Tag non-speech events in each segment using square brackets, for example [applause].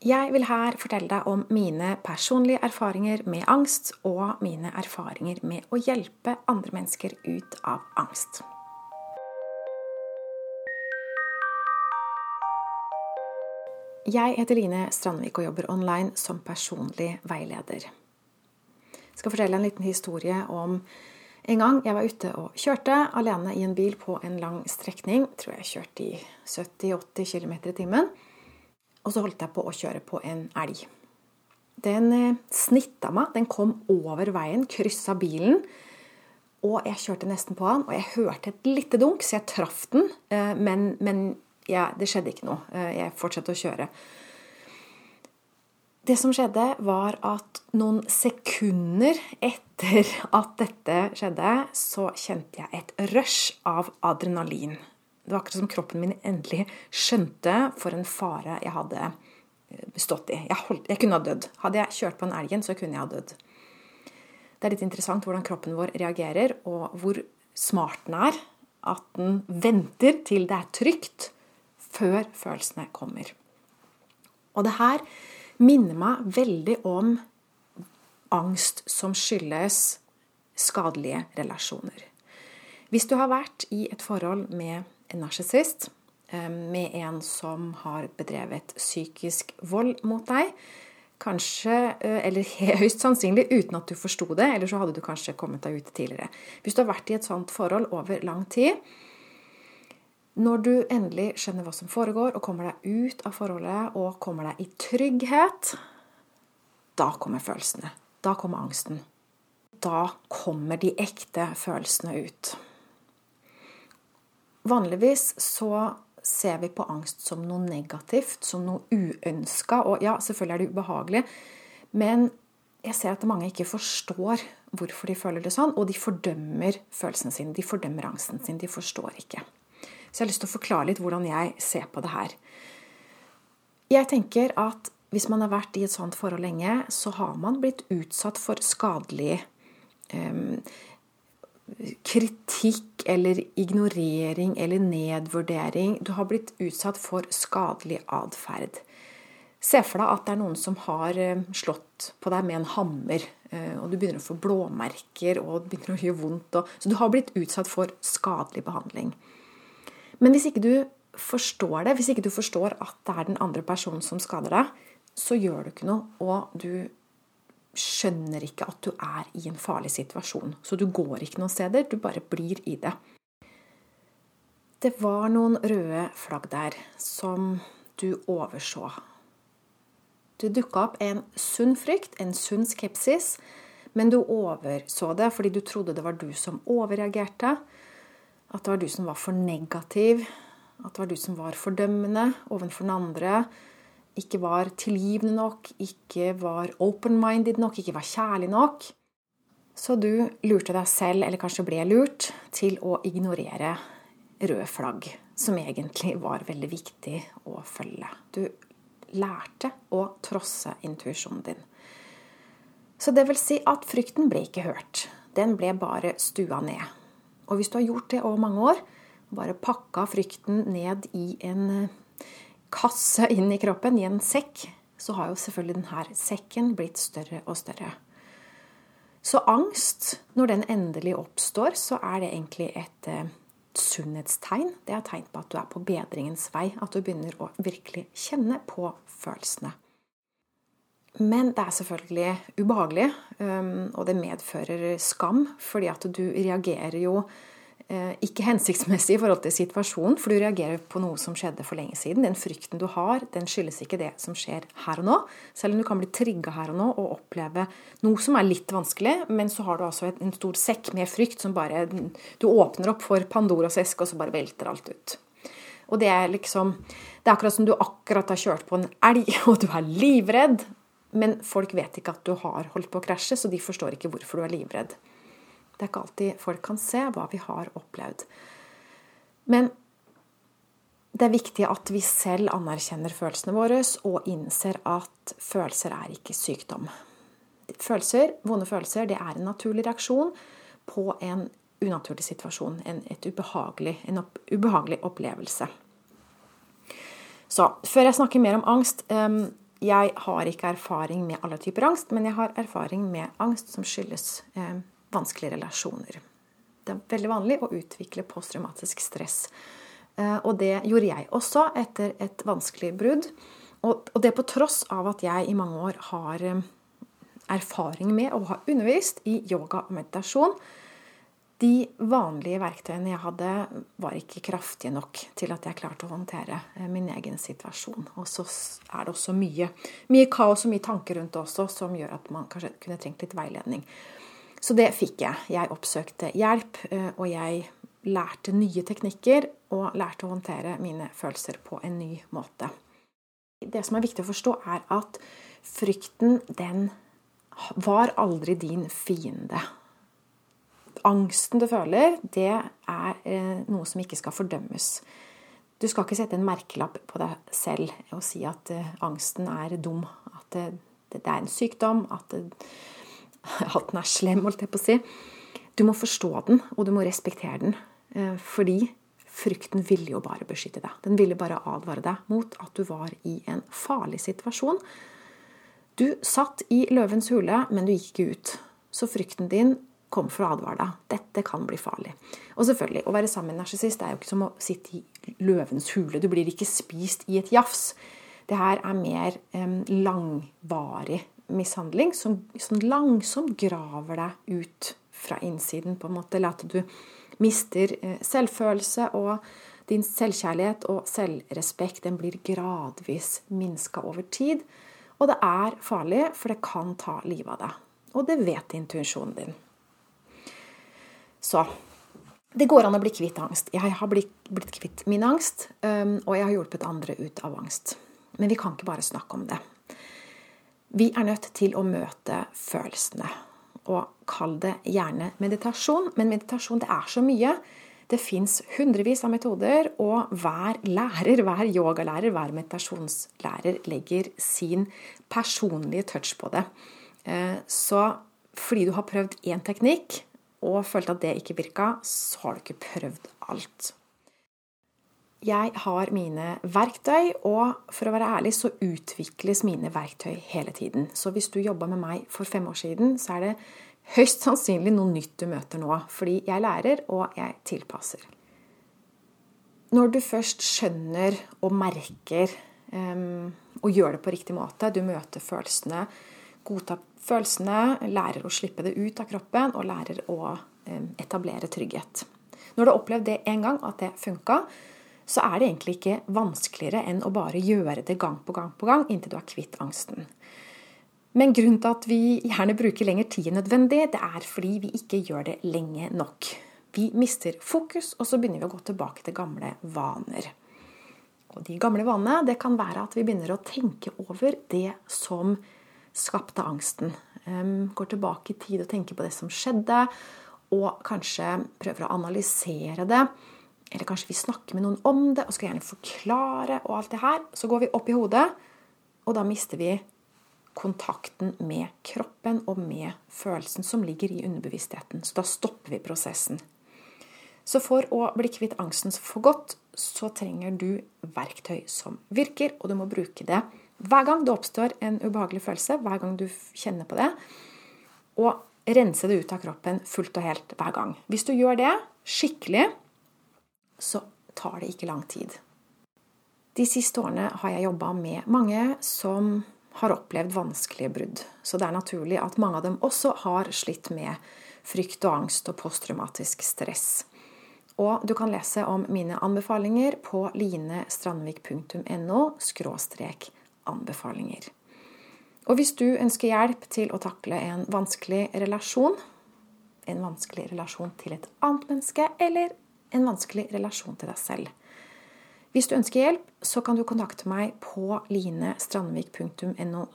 Jeg vil her fortelle deg om mine personlige erfaringer med angst, og mine erfaringer med å hjelpe andre mennesker ut av angst. Jeg heter Line Strandvik og jobber online som personlig veileder. Jeg skal fortelle en liten historie om en gang jeg var ute og kjørte alene i en bil på en lang strekning. Tror jeg kjørte i 70-80 km i timen. Og så holdt jeg på å kjøre på en elg. Den eh, snitta meg. Den kom over veien, kryssa bilen. Og jeg kjørte nesten på han, og jeg hørte et lite dunk, så jeg traff den. Eh, men, men ja, det skjedde ikke noe. Eh, jeg fortsatte å kjøre. Det som skjedde, var at noen sekunder etter at dette skjedde, så kjente jeg et rush av adrenalin. Det var akkurat som kroppen min endelig skjønte for en fare jeg hadde bestått stått i. Jeg, holdt, jeg kunne ha dødd. Hadde jeg kjørt på en elgen, så kunne jeg ha dødd. Det er litt interessant hvordan kroppen vår reagerer, og hvor smart den er. At den venter til det er trygt, før følelsene kommer. Og det her minner meg veldig om angst som skyldes skadelige relasjoner. Hvis du har vært i et forhold med en narsissist, eh, med en som har bedrevet psykisk vold mot deg. Kanskje, eh, eller [laughs] høyst sannsynlig uten at du forsto det, eller så hadde du kanskje kommet deg ut tidligere. Hvis du har vært i et sånt forhold over lang tid, når du endelig skjønner hva som foregår, og kommer deg ut av forholdet og kommer deg i trygghet, da kommer følelsene. Da kommer angsten. Da kommer de ekte følelsene ut. Vanligvis så ser vi på angst som noe negativt, som noe uønska. Og ja, selvfølgelig er det ubehagelig, men jeg ser at mange ikke forstår hvorfor de føler det sånn, og de fordømmer følelsen sin, De fordømmer angsten sin. De forstår ikke. Så jeg har lyst til å forklare litt hvordan jeg ser på det her. Jeg tenker at hvis man har vært i et sånt forhold lenge, så har man blitt utsatt for skadelig um, kritikk eller ignorering eller nedvurdering. Du har blitt utsatt for skadelig atferd. Se for deg at det er noen som har eh, slått på deg med en hammer, eh, og du begynner å få blåmerker, og det begynner å gjøre vondt. så du har blitt utsatt for skadelig behandling. Men hvis ikke du forstår det, hvis ikke du forstår at det er den andre personen som skader deg, så gjør du ikke noe, og du skjønner ikke at du er i en farlig situasjon. Så du går ikke noen steder, du bare blir i det. Det var noen røde flagg der som du overså. Det dukka opp en sunn frykt, en sunn skepsis, men du overså det fordi du trodde det var du som overreagerte. At det var du som var for negativ. At det var du som var fordømmende overfor den andre ikke var tilgivende nok, ikke var open-minded nok, ikke var kjærlig nok. Så du lurte deg selv, eller kanskje ble lurt, til å ignorere røde flagg, som egentlig var veldig viktig å følge. Du lærte å trosse intuisjonen din. Så det vil si at frykten ble ikke hørt. Den ble bare stua ned. Og hvis du har gjort det over mange år, bare pakka frykten ned i en kasse inn i kroppen, i en sekk, så har jo selvfølgelig denne sekken blitt større og større. Så angst, når den endelig oppstår, så er det egentlig et eh, sunnhetstegn. Det er tegn på at du er på bedringens vei, at du begynner å virkelig kjenne på følelsene. Men det er selvfølgelig ubehagelig, um, og det medfører skam, fordi at du reagerer jo ikke hensiktsmessig i forhold til situasjonen, for du reagerer på noe som skjedde for lenge siden. Den frykten du har, den skyldes ikke det som skjer her og nå. Selv om du kan bli trigga her og nå og oppleve noe som er litt vanskelig, men så har du altså en stor sekk med frykt som bare Du åpner opp for Pandoras eske, og så bare velter alt ut. Og det er liksom Det er akkurat som du akkurat har kjørt på en elg, [laughs] og du er livredd, men folk vet ikke at du har holdt på å krasje, så de forstår ikke hvorfor du er livredd. Det er ikke alltid folk kan se hva vi har opplevd. Men det er viktig at vi selv anerkjenner følelsene våre og innser at følelser er ikke sykdom. Følelser, Vonde følelser det er en naturlig reaksjon på en unaturlig situasjon, en, ubehagelig, en opp, ubehagelig opplevelse. Så før jeg snakker mer om angst, um, jeg har ikke erfaring med alle typer angst, men jeg har erfaring med angst som skyldes eh, vanskelige relasjoner. Det er veldig vanlig å utvikle posttraumatisk stress. Eh, og det gjorde jeg også etter et vanskelig brudd. Og, og det på tross av at jeg i mange år har eh, erfaring med å ha undervist i yoga og meditasjon de vanlige verktøyene jeg hadde, var ikke kraftige nok til at jeg klarte å håndtere eh, min egen situasjon. Og så er det også mye, mye kaos og mye tanker rundt det også som gjør at man kanskje kunne trengt litt veiledning. Så det fikk jeg. Jeg oppsøkte hjelp, eh, og jeg lærte nye teknikker og lærte å håndtere mine følelser på en ny måte. Det som er viktig å forstå, er at frykten, den var aldri din fiende angsten du føler, det er eh, noe som ikke skal fordømmes. Du skal ikke sette en merkelapp på deg selv og si at eh, angsten er dum. At det, er en sykdom. At, [laughs] at den er slem, holdt jeg på å si. Du må forstå den, og du må respektere den. Eh, fordi frykten ville jo bare beskytte deg. Den ville bare advare deg mot at du var i en farlig situasjon. Du satt i løvens hule, men du gikk ikke ut. Så frykten din kom for å advare deg. Dette kan bli farlig. Og selvfølgelig, å være sammen med en narsissist er jo ikke som å sitte i løvens hule. Du blir ikke spist i et jafs. Det her er mer eh, langvarig mishandling som, som, langsomt graver deg ut fra innsiden, på en måte. Eller at du mister uh, selvfølelse, og din selvkjærlighet og selvrespekt den blir gradvis minska over tid. Og det er farlig, for det kan ta livet av deg. Og det vet intuisjonen din. Så det går an å bli kvitt angst. Jeg har blitt, blitt kvitt min angst, um, og jeg har hjulpet andre ut av angst. Men vi kan ikke bare snakke om det. Vi er nødt til å møte følelsene. Og kall det gjerne meditasjon. Men meditasjon, det er så mye. Det fins hundrevis av metoder, og hver lærer, hver yogalærer, hver meditasjonslærer legger sin personlige touch på det. Eh, så fordi du har prøvd én teknikk, og følte at det ikke virka, så har du ikke prøvd alt. Jeg har mine verktøy, og for å være ærlig så utvikles mine verktøy hele tiden. Så hvis du jobba med meg for fem år siden, så er det høyst sannsynlig noe nytt du møter nå. Fordi jeg lærer, og jeg tilpasser. Når du først skjønner og merker um, og gjør det på riktig måte, du møter følelsene, godtar følelsene, lærer å slippe det ut av kroppen og lærer å um, etablere trygghet. Når du har opplevd det en gang, at det funka, så er det egentlig ikke vanskeligere enn å bare gjøre det gang på gang på gang inntil du er kvitt angsten. Men grunnen til at vi gjerne bruker lengre tid enn nødvendig, det er fordi vi ikke gjør det lenge nok. Vi mister fokus, og så begynner vi å gå tilbake til gamle vaner. Og de gamle vanene det kan være at vi begynner å tenke over det som skapte angsten. Går tilbake i tid og tenker på det som skjedde, og kanskje prøver å analysere det. Eller kanskje vi snakker med noen om det og skal gjerne forklare og alt det her. Så går vi opp i hodet, og da mister vi kontakten med kroppen og med følelsen som ligger i underbevisstheten. Så da stopper vi prosessen. Så for å bli kvitt angsten for godt, så trenger du verktøy som virker, og du må bruke det hver gang det oppstår en ubehagelig følelse, hver gang du kjenner på det, og rense det ut av kroppen fullt og helt hver gang. Hvis du gjør det skikkelig, så tar det ikke lang tid. De siste årene har jeg jobba med mange som har opplevd vanskelige brudd. Så det er naturlig at mange av dem også har slitt med frykt og angst og posttraumatisk stress. Og du kan lese om mine anbefalinger på linestrandvik.no anbefalinger. Og hvis du ønsker hjelp til å takle en vanskelig relasjon, en vanskelig relasjon til et annet menneske, eller en vanskelig relasjon til deg selv Hvis du ønsker hjelp, så kan du kontakte meg på linestrandvik.no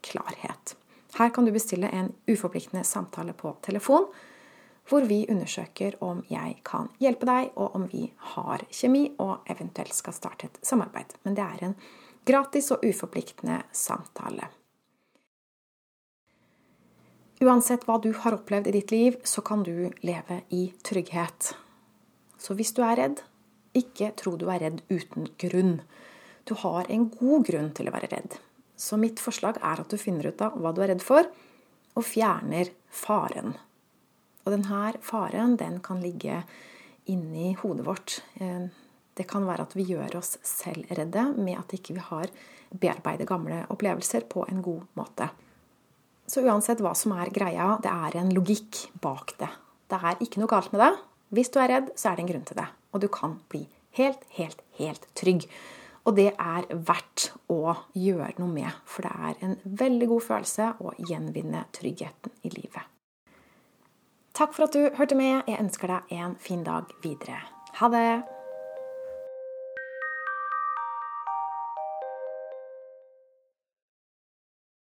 klarhet. Her kan du bestille en uforpliktende samtale på telefon, hvor vi undersøker om jeg kan hjelpe deg, og om vi har kjemi og eventuelt skal starte et samarbeid. Men det er en Gratis og uforpliktende samtale. Uansett hva du har opplevd i ditt liv, så kan du leve i trygghet. Så hvis du er redd, ikke tro du er redd uten grunn. Du har en god grunn til å være redd. Så mitt forslag er at du finner ut av hva du er redd for, og fjerner faren. Og denne faren den kan ligge inni hodet vårt. Eh, det kan være at vi gjør oss selv redde med at ikke vi har bearbeidet gamle opplevelser på en god måte. Så uansett hva som er greia, det er en logikk bak det. Det er ikke noe galt med det. Hvis du er redd, så er det en grunn til det. Og du kan bli helt, helt, helt trygg. Og det er verdt å gjøre noe med, for det er en veldig god følelse å gjenvinne tryggheten i livet. Takk for at du hørte med. Jeg ønsker deg en fin dag videre. Ha det!